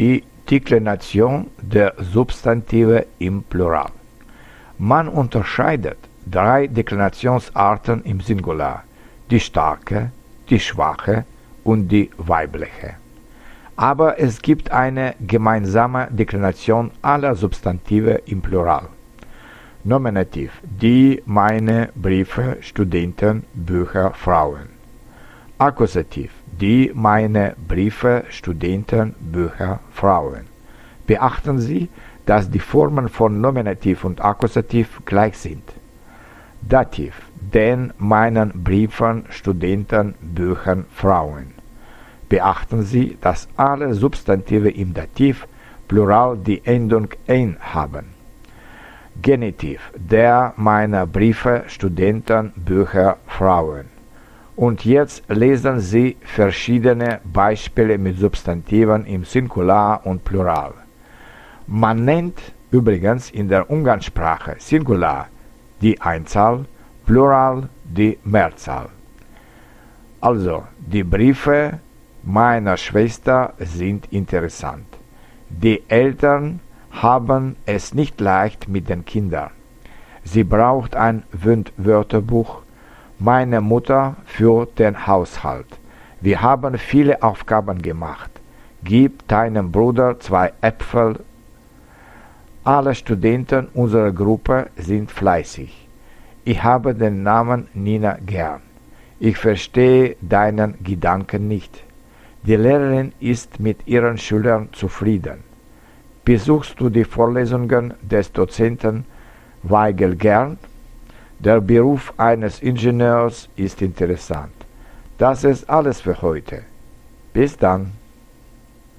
Die Deklination der Substantive im Plural. Man unterscheidet drei Deklinationsarten im Singular, die starke, die schwache und die weibliche. Aber es gibt eine gemeinsame Deklination aller Substantive im Plural. Nominativ, die, meine, Briefe, Studenten, Bücher, Frauen. Akkusativ, die, meine, Briefe, Studenten, Bücher, Frauen. Beachten Sie, dass die Formen von Nominativ und Akkusativ gleich sind. Dativ, den, meinen, Briefen, Studenten, Büchern, Frauen. Beachten Sie, dass alle Substantive im Dativ Plural die Endung ein haben. Genitiv, der meiner Briefe, Studenten, Bücher, Frauen. Und jetzt lesen Sie verschiedene Beispiele mit Substantiven im Singular und Plural. Man nennt übrigens in der Umgangssprache Singular die Einzahl, Plural die Mehrzahl. Also, die Briefe meiner Schwester sind interessant. Die Eltern haben es nicht leicht mit den Kindern. Sie braucht ein Wörterbuch. Meine Mutter führt den Haushalt. Wir haben viele Aufgaben gemacht. Gib deinem Bruder zwei Äpfel. Alle Studenten unserer Gruppe sind fleißig. Ich habe den Namen Nina gern. Ich verstehe deinen Gedanken nicht. Die Lehrerin ist mit ihren Schülern zufrieden. Besuchst du die Vorlesungen des Dozenten Weigel gern? Der Beruf eines Ingenieurs ist interessant. Das ist alles für heute. Bis dann.